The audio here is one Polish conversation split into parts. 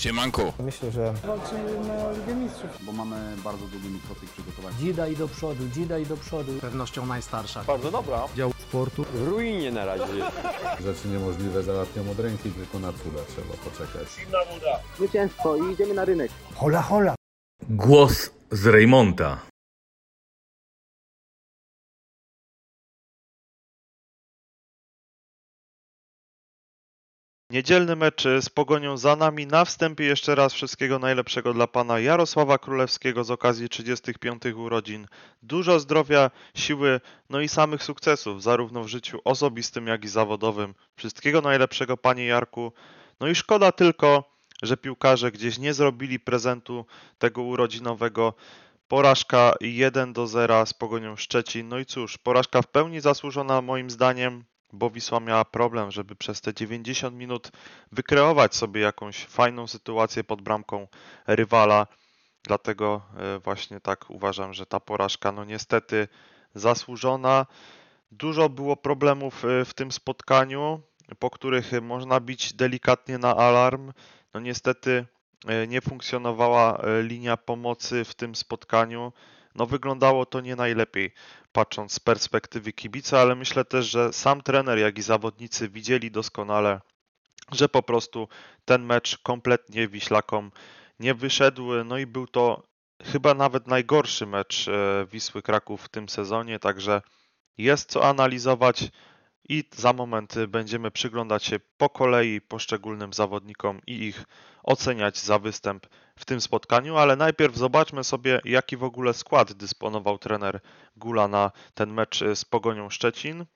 Siemanko. Myślę, że Walczymy na Ligę Mistrzów. bo mamy bardzo długi mikrocyk przygotowania. Dzida i do przodu, dzida i do przodu. pewnością najstarsza. Bardzo dobra. Dział sportu. W ruinie na razie. Rzeczy niemożliwe załatwiam od ręki, tylko na cuda trzeba poczekać. Zwycięstwo i idziemy na rynek. Hola, hola. Głos z Reymonta. Niedzielny mecz z Pogonią za nami. Na wstępie jeszcze raz wszystkiego najlepszego dla pana Jarosława Królewskiego z okazji 35 urodzin. Dużo zdrowia, siły, no i samych sukcesów, zarówno w życiu osobistym, jak i zawodowym. Wszystkiego najlepszego panie Jarku. No i szkoda tylko, że piłkarze gdzieś nie zrobili prezentu tego urodzinowego. Porażka 1 do 0 z Pogonią Szczecin. No i cóż, porażka w pełni zasłużona moim zdaniem bo Wisła miała problem, żeby przez te 90 minut wykreować sobie jakąś fajną sytuację pod bramką rywala. Dlatego e, właśnie tak uważam, że ta porażka, no niestety zasłużona. Dużo było problemów e, w tym spotkaniu, po których można bić delikatnie na alarm. No niestety e, nie funkcjonowała linia pomocy w tym spotkaniu. No wyglądało to nie najlepiej patrząc z perspektywy kibica, ale myślę też, że sam trener, jak i zawodnicy widzieli doskonale, że po prostu ten mecz kompletnie Wiślakom nie wyszedł. No i był to chyba nawet najgorszy mecz e, Wisły Kraków w tym sezonie, także jest co analizować i za moment będziemy przyglądać się po kolei poszczególnym zawodnikom i ich oceniać za występ w tym spotkaniu, ale najpierw zobaczmy sobie, jaki w ogóle skład dysponował trener Gula na ten mecz z Pogonią Szczecin.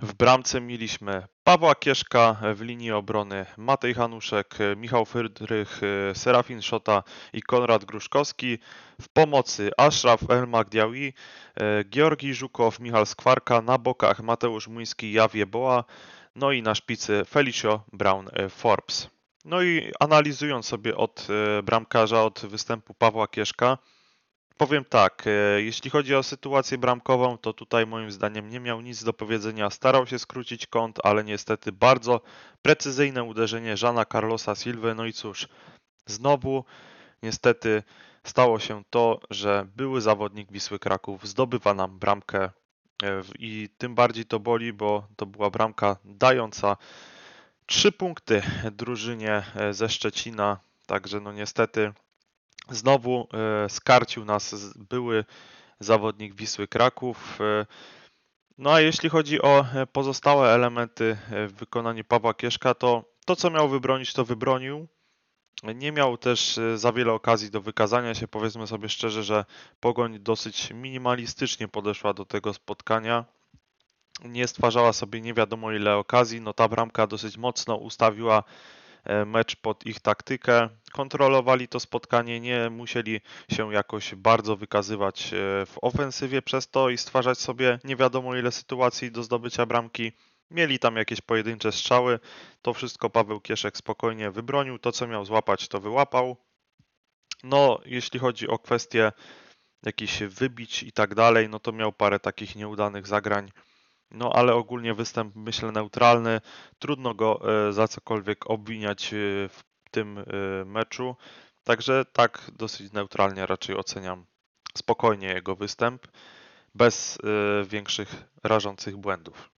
W bramce mieliśmy Pawła Kieszka, w linii obrony Matej Hanuszek, Michał Frydrych, Serafin Szota i Konrad Gruszkowski. W pomocy Ashraf El Magdiawi, Georgi Żukow, Michał Skwarka, na bokach Mateusz Muński, Jawie Boa, no i na szpicy Felicio Brown Forbes. No i analizując sobie od e, bramkarza, od występu Pawła Kieszka, powiem tak, e, jeśli chodzi o sytuację bramkową, to tutaj moim zdaniem nie miał nic do powiedzenia. Starał się skrócić kąt, ale niestety bardzo precyzyjne uderzenie Żana Carlosa Silwy. No i cóż, znowu niestety stało się to, że były zawodnik Wisły Kraków zdobywa nam bramkę e, i tym bardziej to boli, bo to była bramka dająca Trzy punkty drużynie e, ze Szczecina, także no niestety znowu e, skarcił nas były zawodnik Wisły Kraków. E, No a jeśli chodzi o e, pozostałe elementy w wykonaniu Pawła Kieszka, to to co miał wybronić, to wybronił. Nie miał też za wiele okazji do wykazania się. Powiedzmy sobie szczerze, że Pogoń dosyć minimalistycznie podeszła do tego spotkania nie stwarzała sobie nie wiadomo ile okazji. No ta bramka dosyć mocno ustawiła mecz pod ich taktykę. Kontrolowali to spotkanie, nie musieli się jakoś bardzo wykazywać e, w ofensywie przez to i stwarzać sobie nie wiadomo ile sytuacji do zdobycia bramki. Mieli tam jakieś pojedyncze strzały. To wszystko Paweł Kieszek spokojnie wybronił. To co miał złapać, to wyłapał. No, jeśli chodzi o kwestie jakichś wybić i tak dalej, no to miał parę takich nieudanych zagrań. No ale ogólnie występ myślę neutralny. Trudno go e, za cokolwiek obwiniać e, w tym e, meczu. Także tak dosyć neutralnie raczej oceniam spokojnie jego występ, bez większych rażących błędów.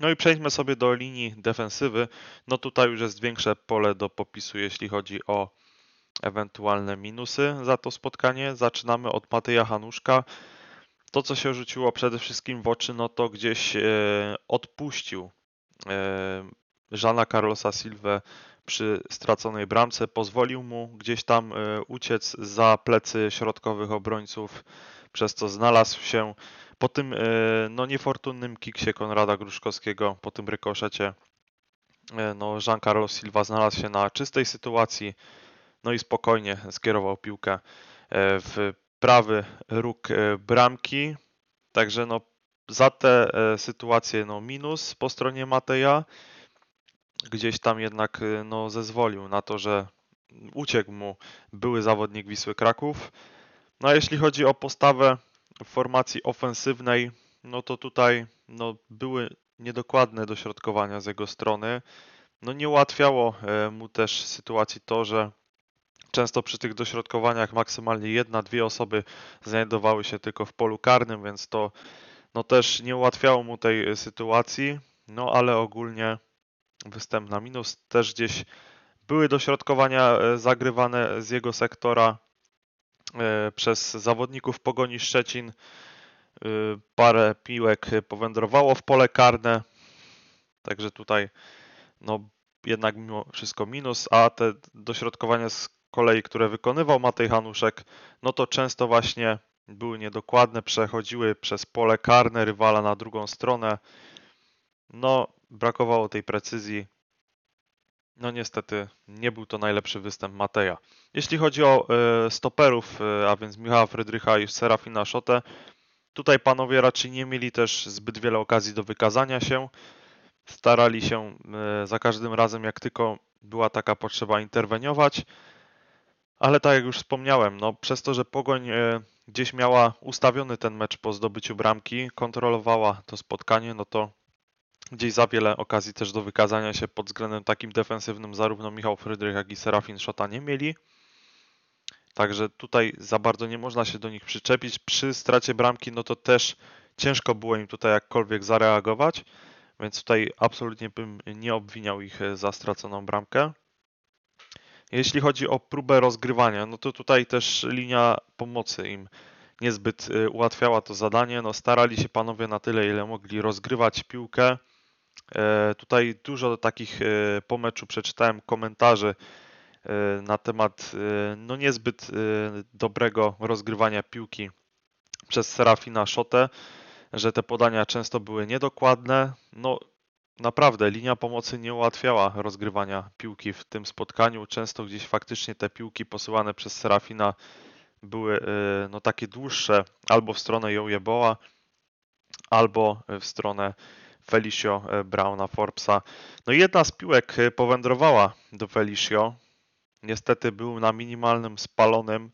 No i przejdźmy sobie do linii defensywy. No tutaj już jest większe pole do popisu, jeśli chodzi o ewentualne minusy za to spotkanie. Zaczynamy od Mateja Hanuszka to, co się rzuciło przede wszystkim w oczy, no to gdzieś e, odpuścił e, Żana Carlosa Silwę przy straconej bramce, pozwolił mu gdzieś tam e, uciec za plecy środkowych obrońców, przez co znalazł się po tym e, no, niefortunnym kiksie Konrada Gruszkowskiego, po tym rykoszecie, e, no, Jean Carlos Silva znalazł się na czystej sytuacji, no i spokojnie skierował piłkę e, w prawy róg e, bramki. Także no, za te e, sytuacje no, minus po stronie Mateja. Gdzieś tam jednak e, no, zezwolił na to, że uciekł mu były zawodnik Wisły Kraków. No a jeśli chodzi o postawę formacji ofensywnej, no to tutaj no, były niedokładne dośrodkowania z jego strony. no nie ułatwiało mu też sytuacji to, że często przy tych dośrodkowaniach maksymalnie jedna, dwie osoby znajdowały się tylko w polu karnym, więc to no też nie ułatwiało mu tej e, sytuacji, no ale ogólnie występ na minus. Też gdzieś były dośrodkowania e, zagrywane z jego sektora e, przez zawodników Pogoni Szczecin. Parę piłek powędrowało w pole karne, także tutaj no jednak mimo wszystko minus, a te dośrodkowania z kolei, które wykonywał Matej Hanuszek, no to często właśnie były niedokładne, przechodziły przez pole karne rywala na drugą stronę. No, brakowało tej precyzji. No niestety nie był to najlepszy występ Mateja. Jeśli chodzi o e, stoperów, e, a więc Michała Frydrycha i Serafina Szotę, tutaj panowie raczej nie mieli też zbyt wiele okazji do wykazania się. Starali się e, za każdym razem, jak tylko była taka potrzeba, interweniować. Ale tak jak już wspomniałem, no przez to, że Pogoń e, gdzieś miała ustawiony ten mecz po zdobyciu bramki, kontrolowała to spotkanie, no to gdzieś za wiele okazji też do wykazania się pod względem takim defensywnym zarówno Michał Frydrych, jak i Serafin Szota nie mieli. Także tutaj za bardzo nie można się do nich przyczepić. Przy stracie bramki, no to też ciężko było im tutaj jakkolwiek zareagować, więc tutaj absolutnie bym nie obwiniał ich e, za straconą bramkę. Jeśli chodzi o próbę rozgrywania, no to tutaj też linia pomocy im niezbyt y, ułatwiała to zadanie. No, starali się panowie na tyle, ile mogli rozgrywać piłkę. E, Tutaj dużo takich e, po meczu przeczytałem komentarzy e, na temat no niezbyt dobrego rozgrywania piłki przez Serafina Szotę, że te podania często były niedokładne. No naprawdę linia pomocy nie ułatwiała rozgrywania piłki w tym spotkaniu. Często gdzieś faktycznie te piłki posyłane przez Serafina były e, no takie dłuższe albo w stronę Jojeboa, albo w stronę Felicio e, Browna Forbesa. No jedna z piłek e, powędrowała do Felicio. Niestety był na minimalnym spalonym.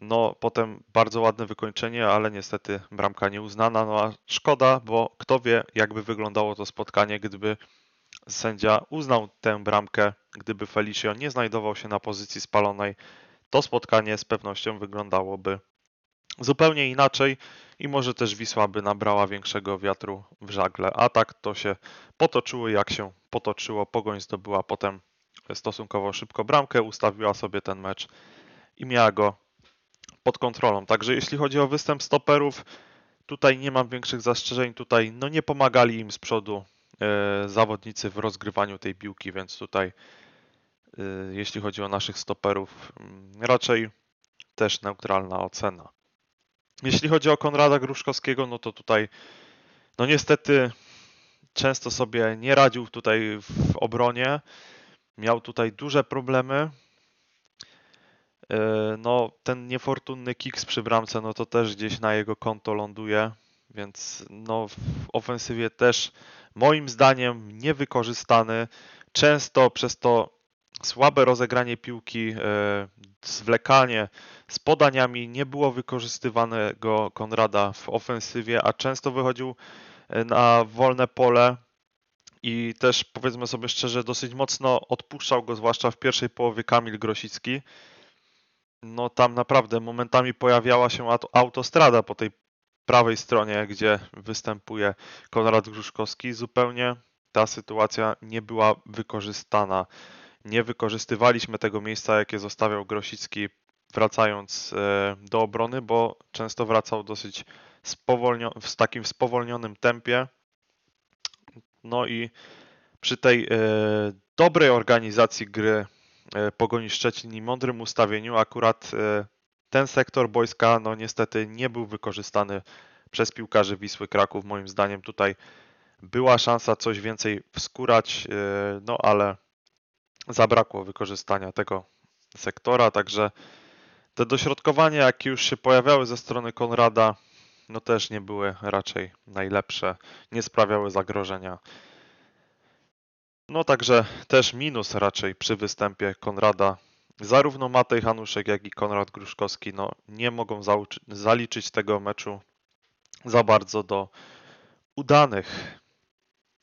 No potem bardzo ładne wykończenie, ale niestety bramka nieuznana. No a szkoda, bo kto wie jakby wyglądało to spotkanie, gdyby sędzia uznał tę bramkę, gdyby Felicio nie znajdował się na pozycji spalonej to spotkanie z pewnością wyglądałoby zupełnie inaczej i może też Wisła by nabrała większego wiatru w żagle. A tak to się potoczyło jak się potoczyło. Pogoń zdobyła potem stosunkowo szybko bramkę, ustawiła sobie ten mecz i miała go pod kontrolą. Także jeśli chodzi o występ stoperów, tutaj nie mam większych zastrzeżeń. Tutaj no nie pomagali im z przodu e, zawodnicy w rozgrywaniu tej piłki, więc tutaj y, jeśli chodzi o naszych stoperów, mm, raczej też neutralna ocena. Jeśli chodzi o Konrada Gruszkowskiego, no to tutaj, no niestety, często sobie nie radził tutaj w obronie. Miał tutaj duże problemy. Y, No, ten niefortunny kiks przy bramce, no to też gdzieś na jego konto ląduje, więc no w ofensywie też moim zdaniem niewykorzystany. Często przez to słabe rozegranie piłki, e, zwlekanie z podaniami nie było wykorzystywanego Konrada w ofensywie, a często wychodził e, na wolne pole i też powiedzmy sobie szczerze, dosyć mocno odpuszczał go, zwłaszcza w pierwszej połowie Kamil Grosicki. No tam naprawdę momentami pojawiała się aut- autostrada po tej prawej stronie, gdzie występuje Konrad Gruszkowski. Zupełnie ta sytuacja nie była wykorzystana nie wykorzystywaliśmy tego miejsca, jakie zostawiał Grosicki wracając e, do obrony, bo często wracał dosyć spowolnio- w takim spowolnionym tempie. No i przy tej e, dobrej organizacji gry Pogoni Szczecin i mądrym ustawieniu akurat e, ten sektor boiska no niestety nie był wykorzystany przez piłkarzy Wisły Kraków. Moim zdaniem tutaj była szansa coś więcej wskórać, e, no ale zabrakło wykorzystania tego sektora, także te dośrodkowania, jakie już się pojawiały ze strony Konrada, no też nie były raczej najlepsze, nie sprawiały zagrożenia. No także też minus raczej przy występie Konrada. Zarówno Matej Hanuszek, jak i Konrad Gruszkowski no, nie mogą zaliczyć tego meczu za bardzo do udanych.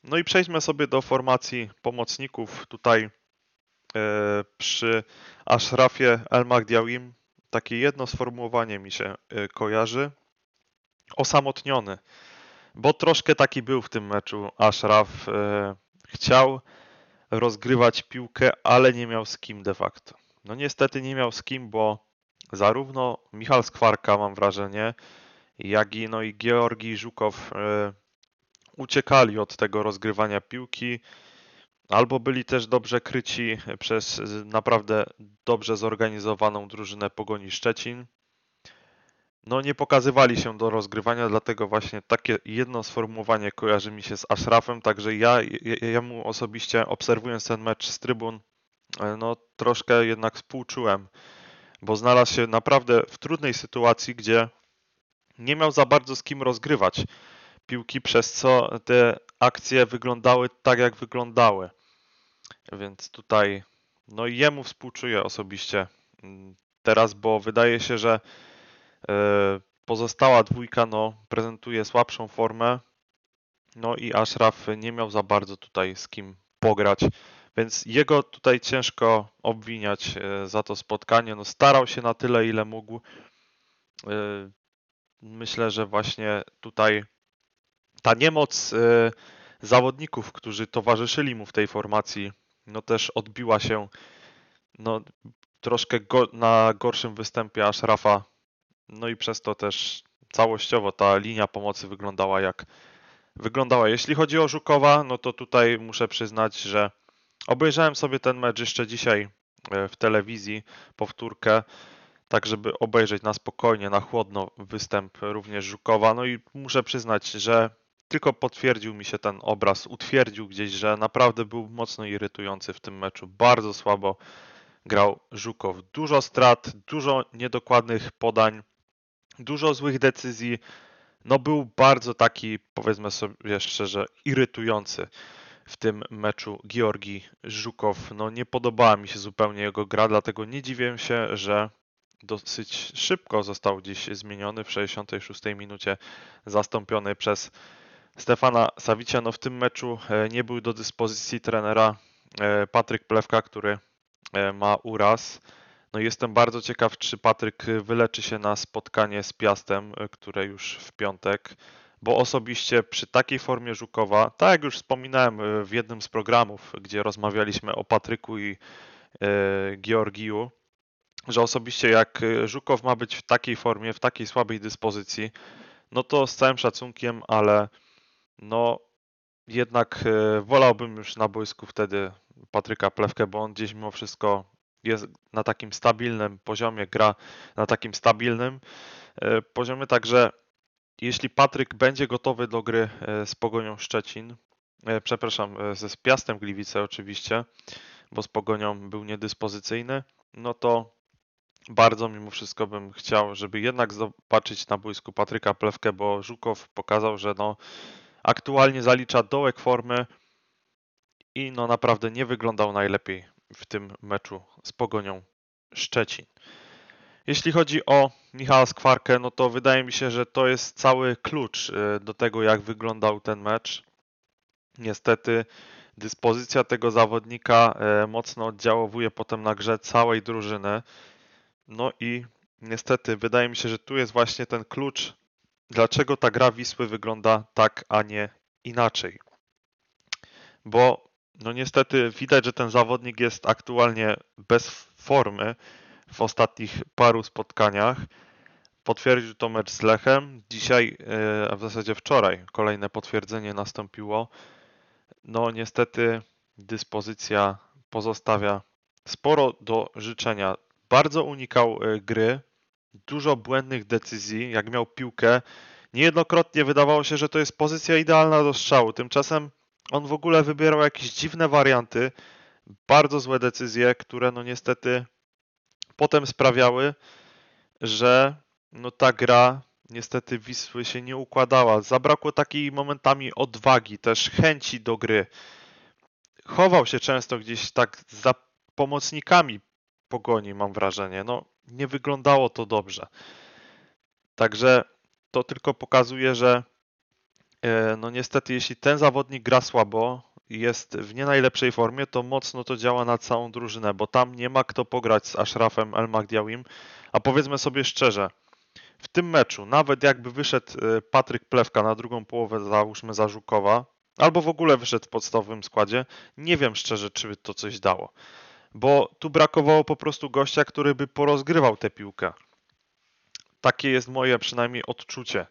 No i przejdźmy sobie do formacji pomocników. Tutaj e, przy Ashrafie El Magdiawim takie jedno sformułowanie mi się e, kojarzy. Osamotniony. Bo troszkę taki był w tym meczu Ashraf. E, chciał rozgrywać piłkę, ale nie miał z kim de facto. No niestety nie miał z kim, bo zarówno Michal Skwarka, mam wrażenie, jak i, no i Georgi Żukow e, uciekali od tego rozgrywania piłki, albo byli też dobrze kryci przez naprawdę dobrze zorganizowaną drużynę Pogoni Szczecin. No nie pokazywali się do rozgrywania, dlatego właśnie takie jedno sformułowanie kojarzy mi się z Ashrafem, także ja, ja, ja mu osobiście obserwując ten mecz z trybun, e, no troszkę jednak współczułem, bo znalazł się naprawdę w trudnej sytuacji, gdzie nie miał za bardzo z kim rozgrywać piłki, przez co te akcje wyglądały tak, jak wyglądały. Więc tutaj, no jemu współczuję osobiście mm, teraz, bo wydaje się, że pozostała dwójka no, prezentuje słabszą formę. No i Ashraf nie miał za bardzo tutaj z kim pograć, więc jego tutaj ciężko obwiniać e, za to spotkanie. No, starał się na tyle, ile mógł. E, Myślę, że właśnie tutaj ta niemoc e, zawodników, którzy towarzyszyli mu w tej formacji, no też odbiła się no, troszkę go, na gorszym występie Ashrafa. No i przez to też całościowo ta linia pomocy wyglądała jak wyglądała. Jeśli chodzi o Żukowa, no to tutaj muszę przyznać, że obejrzałem sobie ten mecz jeszcze dzisiaj e, w telewizji, powtórkę, tak żeby obejrzeć na spokojnie, na chłodno występ również Żukowa. No i muszę przyznać, że tylko potwierdził mi się ten obraz, utwierdził gdzieś, że naprawdę był mocno irytujący w tym meczu. Bardzo słabo grał Żukow. Dużo strat, dużo niedokładnych podań, dużo złych decyzji. No był bardzo taki, powiedzmy sobie szczerze, irytujący w tym meczu Georgi Żukow. No nie podobała mi się zupełnie jego gra, dlatego nie dziwię się, że dosyć szybko został gdzieś zmieniony w 66 minucie, zastąpiony przez Stefana Sawicia. No w tym meczu e, nie był do dyspozycji trenera e, Patryk Plewka, który e, ma uraz. No jestem bardzo ciekaw, czy Patryk wyleczy się na spotkanie z Piastem, które już w piątek, bo osobiście przy takiej formie Żukowa, tak jak już wspominałem w jednym z programów, gdzie rozmawialiśmy o Patryku i Georgiju, że osobiście jak Żukow ma być w takiej formie, w takiej słabej dyspozycji, no to z całym szacunkiem, ale no jednak wolałbym już na boisku wtedy Patryka Plewkę, bo on gdzieś mimo wszystko jest na takim stabilnym poziomie, gra na takim stabilnym poziomie, także jeśli Patryk będzie gotowy do gry z Pogonią Szczecin, przepraszam, ze Piastem Gliwice oczywiście, bo z Pogonią był niedyspozycyjny, no to bardzo mimo wszystko bym chciał, żeby jednak zobaczyć na boisku Patryka Plewkę, bo Żukow pokazał, że no aktualnie zalicza dołek formy i no naprawdę nie wyglądał najlepiej w tym meczu z Pogonią Szczecin. Jeśli chodzi o Michała Skwarkę, no to wydaje mi się, że to jest cały klucz y, do tego, jak wyglądał ten mecz. Niestety dyspozycja tego zawodnika y, mocno oddziałuje potem na grze całej drużyny. No i niestety wydaje mi się, że tu jest właśnie ten klucz, dlaczego ta gra Wisły wygląda tak, a nie inaczej. Bo no niestety widać, że ten zawodnik jest aktualnie bez formy w ostatnich paru spotkaniach. Potwierdził to mecz z Lechem. Dzisiaj, e, a w zasadzie wczoraj, kolejne potwierdzenie nastąpiło. No niestety dyspozycja pozostawia sporo do życzenia bardzo unikał e, gry, dużo błędnych decyzji. Jak miał piłkę, niejednokrotnie wydawało się, że to jest pozycja idealna do strzału. Tymczasem on w ogóle wybierał jakieś dziwne warianty, bardzo złe decyzje, które no niestety potem sprawiały, że no ta gra niestety Wisły się nie układała. Zabrakło takiej momentami odwagi, też chęci do gry. Chował się często gdzieś tak za pomocnikami pogoni, mam wrażenie. No, nie wyglądało to dobrze. Także to tylko pokazuje, że No niestety, jeśli ten zawodnik gra słabo, jest w nie najlepszej formie, to mocno to działa na całą drużynę, bo tam nie ma kto pograć z Ashrafem El Magdiawim. A powiedzmy sobie szczerze, w tym meczu, nawet jakby wyszedł e, Patryk Plewka na drugą połowę, załóżmy za Żukowa, albo w ogóle wyszedł w podstawowym składzie, nie wiem szczerze, czy to coś dało. Bo tu brakowało po prostu gościa, który by porozgrywał tę piłkę. Takie jest moje przynajmniej odczucie.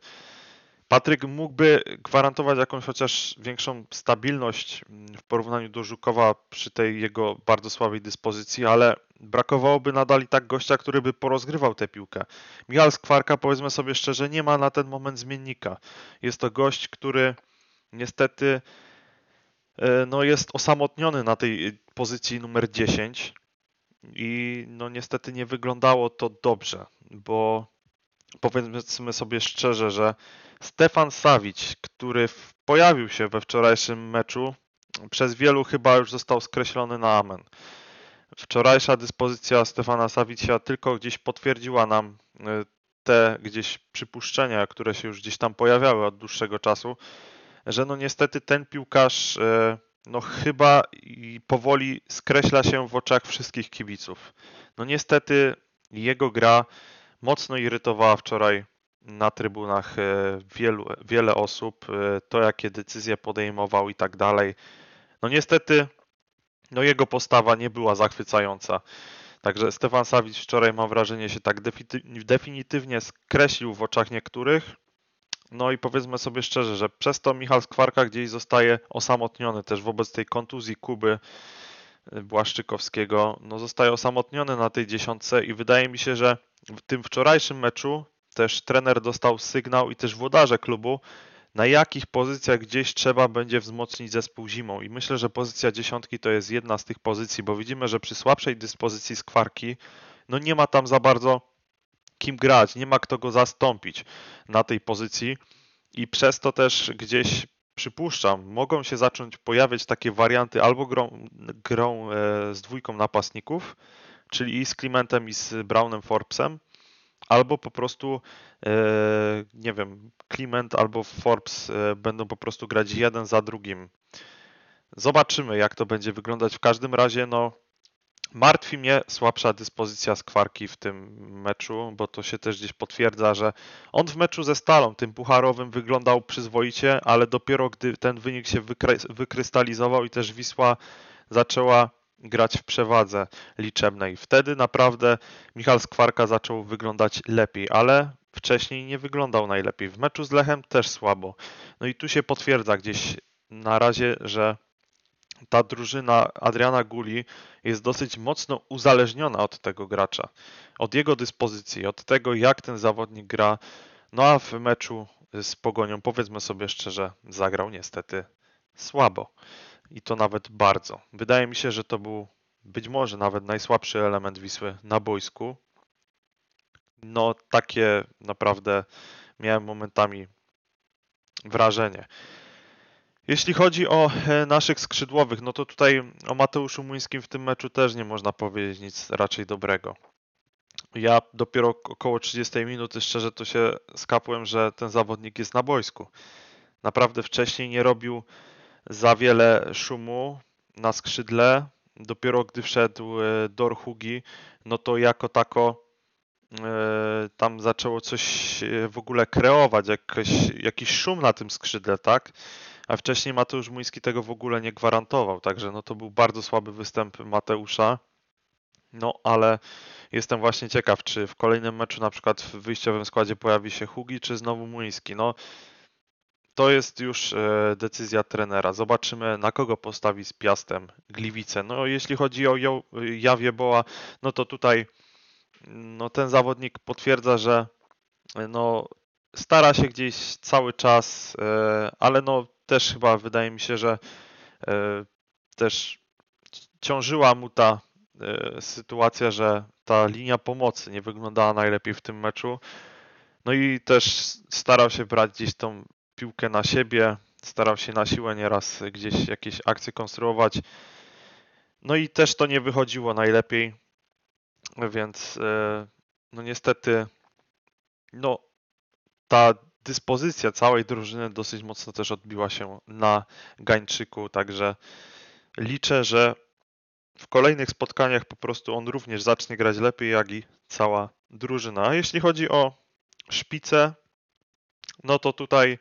Patryk mógłby gwarantować jakąś chociaż większą stabilność mm, w porównaniu do Żukowa przy tej jego bardzo słabej dyspozycji, ale brakowałoby nadal i tak gościa, który by porozgrywał tę piłkę. Michał Skwarka, powiedzmy sobie szczerze, nie ma na ten moment zmiennika. Jest to gość, który niestety e, no, jest osamotniony na tej pozycji numer 10 i no niestety nie wyglądało to dobrze, bo powiedzmy sobie szczerze, że Stefan Sawić, który pojawił się we wczorajszym meczu, przez wielu chyba już został skreślony na amen. Wczorajsza dyspozycja Stefana Sawicia tylko gdzieś potwierdziła nam y, te gdzieś przypuszczenia, które się już gdzieś tam pojawiały od dłuższego czasu, że no niestety ten piłkarz y, no chyba i powoli skreśla się w oczach wszystkich kibiców. No niestety jego gra mocno irytowała wczoraj na trybunach e, wielu, wiele osób, e, to jakie decyzje podejmował i tak dalej. No niestety, no jego postawa nie była zachwycająca. Także Stefan Sawic wczoraj mam wrażenie się tak defini- definitywnie skreślił w oczach niektórych. No i powiedzmy sobie szczerze, że przez to Michał Skwarka gdzieś zostaje osamotniony też wobec tej kontuzji Kuby e, Błaszczykowskiego. No zostaje osamotniony na tej dziesiątce i wydaje mi się, że w tym wczorajszym meczu też trener dostał sygnał i też włodarze klubu, na jakich pozycjach gdzieś trzeba będzie wzmocnić zespół zimą. I myślę, że pozycja dziesiątki to jest jedna z tych pozycji, bo widzimy, że przy słabszej dyspozycji skwarki, no nie ma tam za bardzo kim grać, nie ma kto go zastąpić na tej pozycji i przez to też gdzieś przypuszczam, mogą się zacząć pojawiać takie warianty albo grą, grą e, z dwójką napastników, czyli i z Klimentem i z Brownem Forbesem, albo po prostu, e, nie wiem, Kliment albo Forbes e, będą po prostu grać jeden za drugim. Zobaczymy, jak to będzie wyglądać. W każdym razie, no, martwi mnie słabsza dyspozycja Skwarki w tym meczu, bo to się też gdzieś potwierdza, że on w meczu ze Stalą, tym pucharowym, wyglądał przyzwoicie, ale dopiero gdy ten wynik się wykry- wykrystalizował i też Wisła zaczęła grać w przewadze liczebnej. Wtedy naprawdę Michał Skwarka zaczął wyglądać lepiej, ale wcześniej nie wyglądał najlepiej. W meczu z Lechem też słabo. No i tu się potwierdza gdzieś na razie, że ta drużyna Adriana Guli jest dosyć mocno uzależniona od tego gracza, od jego dyspozycji, od tego jak ten zawodnik gra. No a w meczu z Pogonią, powiedzmy sobie szczerze, zagrał niestety słabo. I to nawet bardzo. Wydaje mi się, że to był być może nawet najsłabszy element Wisły na boisku. No, takie naprawdę miałem momentami wrażenie. Jeśli chodzi o e, naszych skrzydłowych, no to tutaj o Mateuszu Muńskim w tym meczu też nie można powiedzieć nic raczej dobrego. Ja dopiero około 30 minuty szczerze to się skapłem, że ten zawodnik jest na boisku. Naprawdę wcześniej nie robił za wiele szumu na skrzydle. Dopiero gdy wszedł e, Dorhugi, no to jako tako e, tam zaczęło coś e, w ogóle kreować, jakiś, jakiś szum na tym skrzydle, tak? A wcześniej Mateusz Muński tego w ogóle nie gwarantował, także no to był bardzo słaby występ Mateusza. No ale jestem właśnie ciekaw, czy w kolejnym meczu na przykład w wyjściowym składzie pojawi się Hugi, czy znowu Muński. No to jest już e, decyzja trenera. Zobaczymy, na kogo postawi z Piastem Gliwice. No, jeśli chodzi o Jo- Jawie Boa, no to tutaj no, ten zawodnik potwierdza, że e, no, stara się gdzieś cały czas, e, ale no, też chyba wydaje mi się, że e, też ciążyła mu ta e, sytuacja, że ta linia pomocy nie wyglądała najlepiej w tym meczu. No i też starał się brać gdzieś tą piłkę na siebie, starał się na siłę nieraz gdzieś jakieś akcje konstruować. No i też to nie wychodziło najlepiej, więc e, no niestety no ta dyspozycja całej drużyny dosyć mocno też odbiła się na Gańczyku, także liczę, że w kolejnych spotkaniach po prostu on również zacznie grać lepiej, jak i cała drużyna. A jeśli chodzi o szpicę, no to tutaj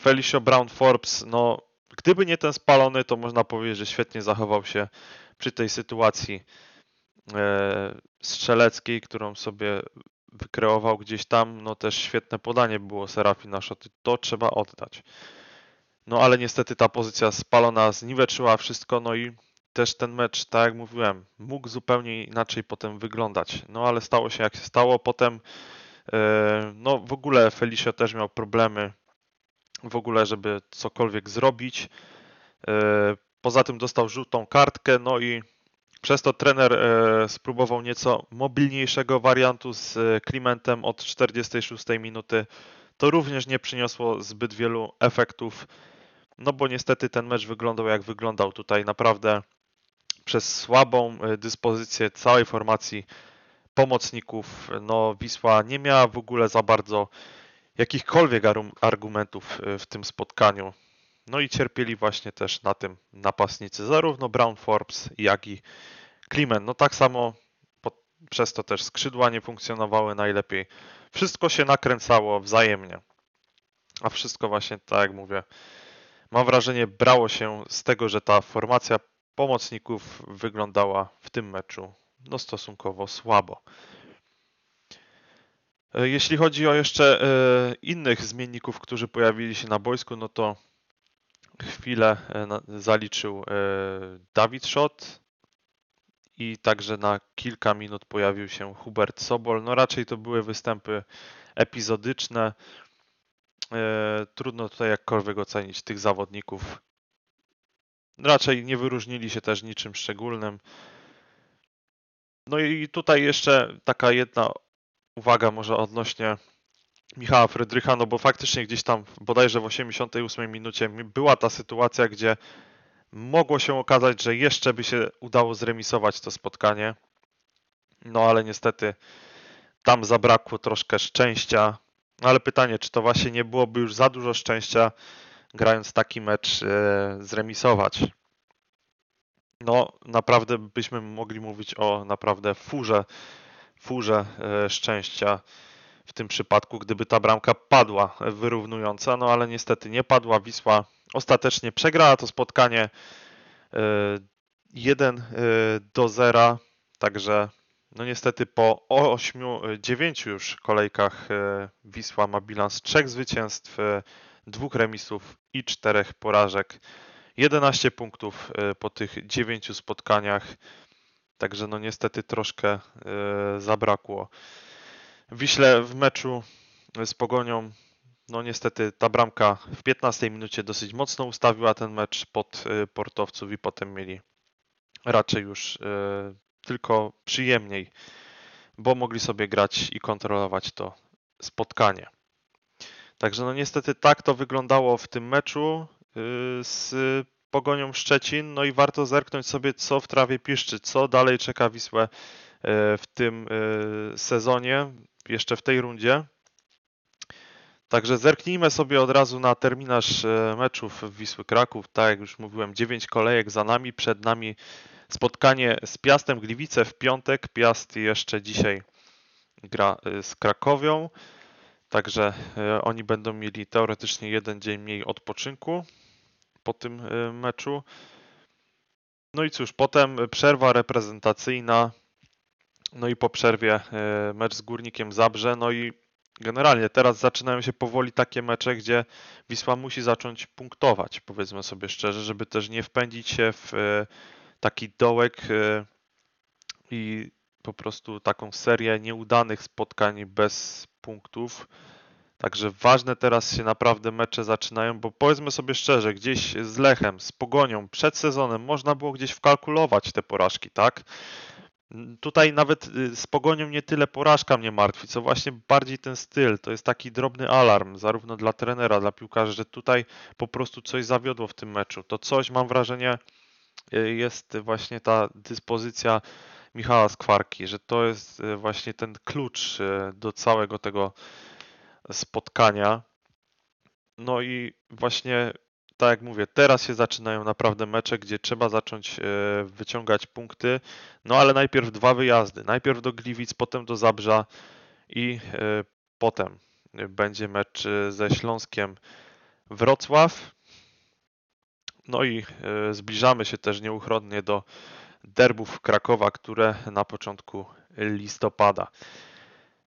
Felicio Brown Forbes, no gdyby nie ten spalony, to można powiedzieć, że świetnie zachował się przy tej sytuacji e, strzeleckiej, którą sobie wykreował gdzieś tam, no też świetne podanie było Serafina Szoty, to trzeba oddać. No ale niestety ta pozycja spalona zniweczyła wszystko, no i też ten mecz, tak jak mówiłem, mógł zupełnie inaczej potem wyglądać. No ale stało się jak się stało. Potem no w ogóle Felicio też miał problemy w ogóle, żeby cokolwiek zrobić. E, Poza tym dostał żółtą kartkę, no i przez to trener e, spróbował nieco mobilniejszego wariantu z e, Klimentem od 46 minuty. To również nie przyniosło zbyt wielu efektów, no bo niestety ten mecz wyglądał jak wyglądał tutaj naprawdę przez słabą e, dyspozycję całej formacji pomocników. No Wisła nie miała w ogóle za bardzo jakichkolwiek argumentów e, w tym spotkaniu. No i cierpieli właśnie też na tym napastnicy, zarówno Brown Forbes, jak i Klimen. No tak samo po, przez to też skrzydła nie funkcjonowały najlepiej. Wszystko się nakręcało wzajemnie. A wszystko właśnie, tak jak mówię, mam wrażenie, brało się z tego, że ta formacja pomocników wyglądała w tym meczu no stosunkowo słabo. E, Jeśli chodzi o jeszcze e, innych zmienników, którzy pojawili się na boisku, no to chwilę e, zaliczył Dawid Szot i także na kilka minut pojawił się Hubert Sobol. No raczej to były występy epizodyczne. Trudno tutaj jakkolwiek ocenić tych zawodników. Raczej nie wyróżnili się też niczym szczególnym. No i tutaj jeszcze taka jedna uwaga może odnośnie Michała Frydrycha, no bo faktycznie gdzieś tam bodajże w 88 minucie mi- była ta sytuacja, gdzie mogło się okazać, że jeszcze by się udało zremisować to spotkanie. No ale niestety tam zabrakło troszkę szczęścia. No ale pytanie, czy to właśnie nie byłoby już za dużo szczęścia, grając taki mecz, e, zremisować? No, naprawdę byśmy mogli mówić o naprawdę furze, furze e, szczęścia w tym przypadku, gdyby ta bramka padła e, wyrównująca, no ale niestety nie padła. Wisła ostatecznie przegrała to spotkanie e, 1 e, do 0, także no niestety po 8, 9 już kolejkach e, Wisła ma bilans trzech zwycięstw, e, dwóch remisów i czterech porażek. 11 punktów e, po tych 9 spotkaniach. Także no niestety troszkę e, zabrakło. Wiśle w meczu z Pogonią, no niestety ta bramka w 15 minucie dosyć mocno ustawiła ten mecz pod e, portowców i potem mieli raczej już tylko przyjemniej, bo mogli sobie grać i kontrolować to spotkanie. Także no niestety tak to wyglądało w tym meczu z Pogonią Szczecin. No i warto zerknąć sobie, co w trawie piszczy, co dalej czeka Wisłę y, w tym y, sezonie, jeszcze w tej rundzie. Także zerknijmy sobie od razu na terminarz y, meczów Wisły Kraków. Tak jak już mówiłem, 9 kolejek za nami, przed nami spotkanie z Piastem Gliwice w piątek. Piast jeszcze dzisiaj gra y, z Krakowią. Także oni będą mieli teoretycznie jeden dzień mniej odpoczynku po tym e, meczu. No i cóż, potem przerwa reprezentacyjna. No i po przerwie e, mecz z Górnikiem Zabrze. No i generalnie teraz zaczynają się powoli takie mecze, gdzie Wisła musi zacząć punktować, powiedzmy sobie szczerze, żeby też nie wpędzić się w e, taki dołek i po prostu taką serię nieudanych spotkań bez punktów. Także ważne teraz się naprawdę mecze zaczynają, bo powiedzmy sobie szczerze, gdzieś z Lechem, z Pogonią przed sezonem można było gdzieś wkalkulować te porażki, tak? Tutaj nawet y, z Pogonią nie tyle porażka mnie martwi, co właśnie bardziej ten styl. To jest taki drobny alarm, zarówno dla trenera, dla piłkarzy, że tutaj po prostu coś zawiodło w tym meczu. To coś, mam wrażenie, y, jest właśnie ta dyspozycja Michała Skwarki, że to jest y, właśnie ten klucz do całego tego spotkania. No i właśnie tak jak mówię, teraz się zaczynają naprawdę mecze, gdzie trzeba zacząć e, wyciągać punkty. No ale najpierw dwa wyjazdy. Najpierw do Gliwic, potem do Zabrza i e, potem będzie mecz e, ze Śląskiem Wrocław. No i zbliżamy się też nieuchronnie do derbów Krakowa, które na początku listopada.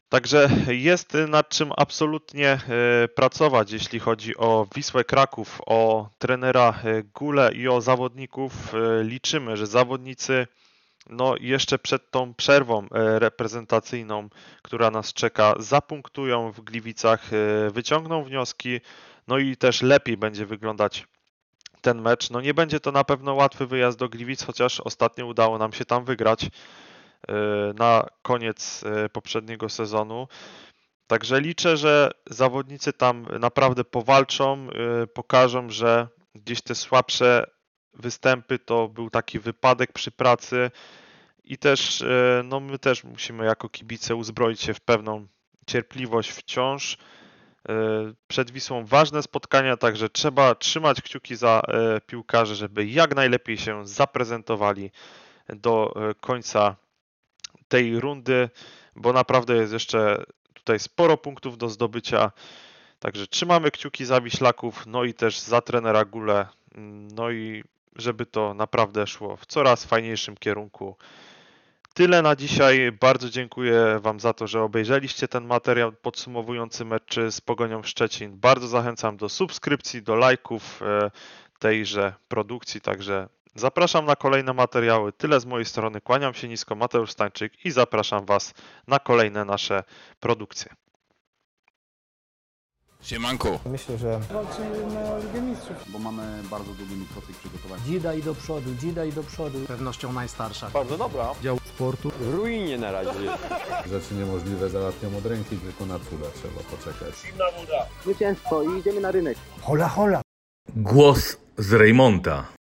Także jest nad czym absolutnie e, pracować, jeśli chodzi o Wisłę Kraków, o trenera e, Gule i o zawodników. E, Liczymy, że zawodnicy no jeszcze przed tą przerwą reprezentacyjną, która nas czeka, zapunktują w Gliwicach, wyciągną wnioski, no i też lepiej będzie wyglądać ten mecz. No nie będzie to na pewno łatwy wyjazd do Gliwic, chociaż ostatnio udało nam się tam wygrać na koniec e, poprzedniego sezonu. Także liczę, że zawodnicy tam naprawdę powalczą, e, pokażą, że gdzieś te słabsze występy to był taki wypadek przy pracy i też e, no my też musimy jako kibice uzbroić się w pewną cierpliwość wciąż. E, Przed Wisłą ważne spotkania, także trzeba trzymać kciuki za e, piłkarzy, żeby jak najlepiej się zaprezentowali do e, końca tej rundy, bo naprawdę jest jeszcze tutaj sporo punktów do zdobycia. Także trzymamy kciuki za Wiślaków, no i też za trenera Gule, no i żeby to naprawdę szło w coraz fajniejszym kierunku. Tyle na dzisiaj. Bardzo dziękuję Wam za to, że obejrzeliście ten materiał podsumowujący mecz z Pogonią Szczecin. Bardzo zachęcam do subskrypcji, do lajków e, tejże produkcji. Także zapraszam na kolejne materiały. Tyle z mojej strony. Kłaniam się nisko, Mateusz Stańczyk i zapraszam Was na kolejne nasze produkcje. Siemanko. Myślę, że Walczymy na Ligę Mistrzów. Bo mamy bardzo długi proces przygotowania. dzida i do przodu, dzida i do przodu. pewnością najstarsza. Dział sportu. Rzeczy niemożliwe załatwiam od ręki, tylko na cudze trzeba poczekać. Zwycięstwo i idziemy na rynek. Głos z Rejmonta.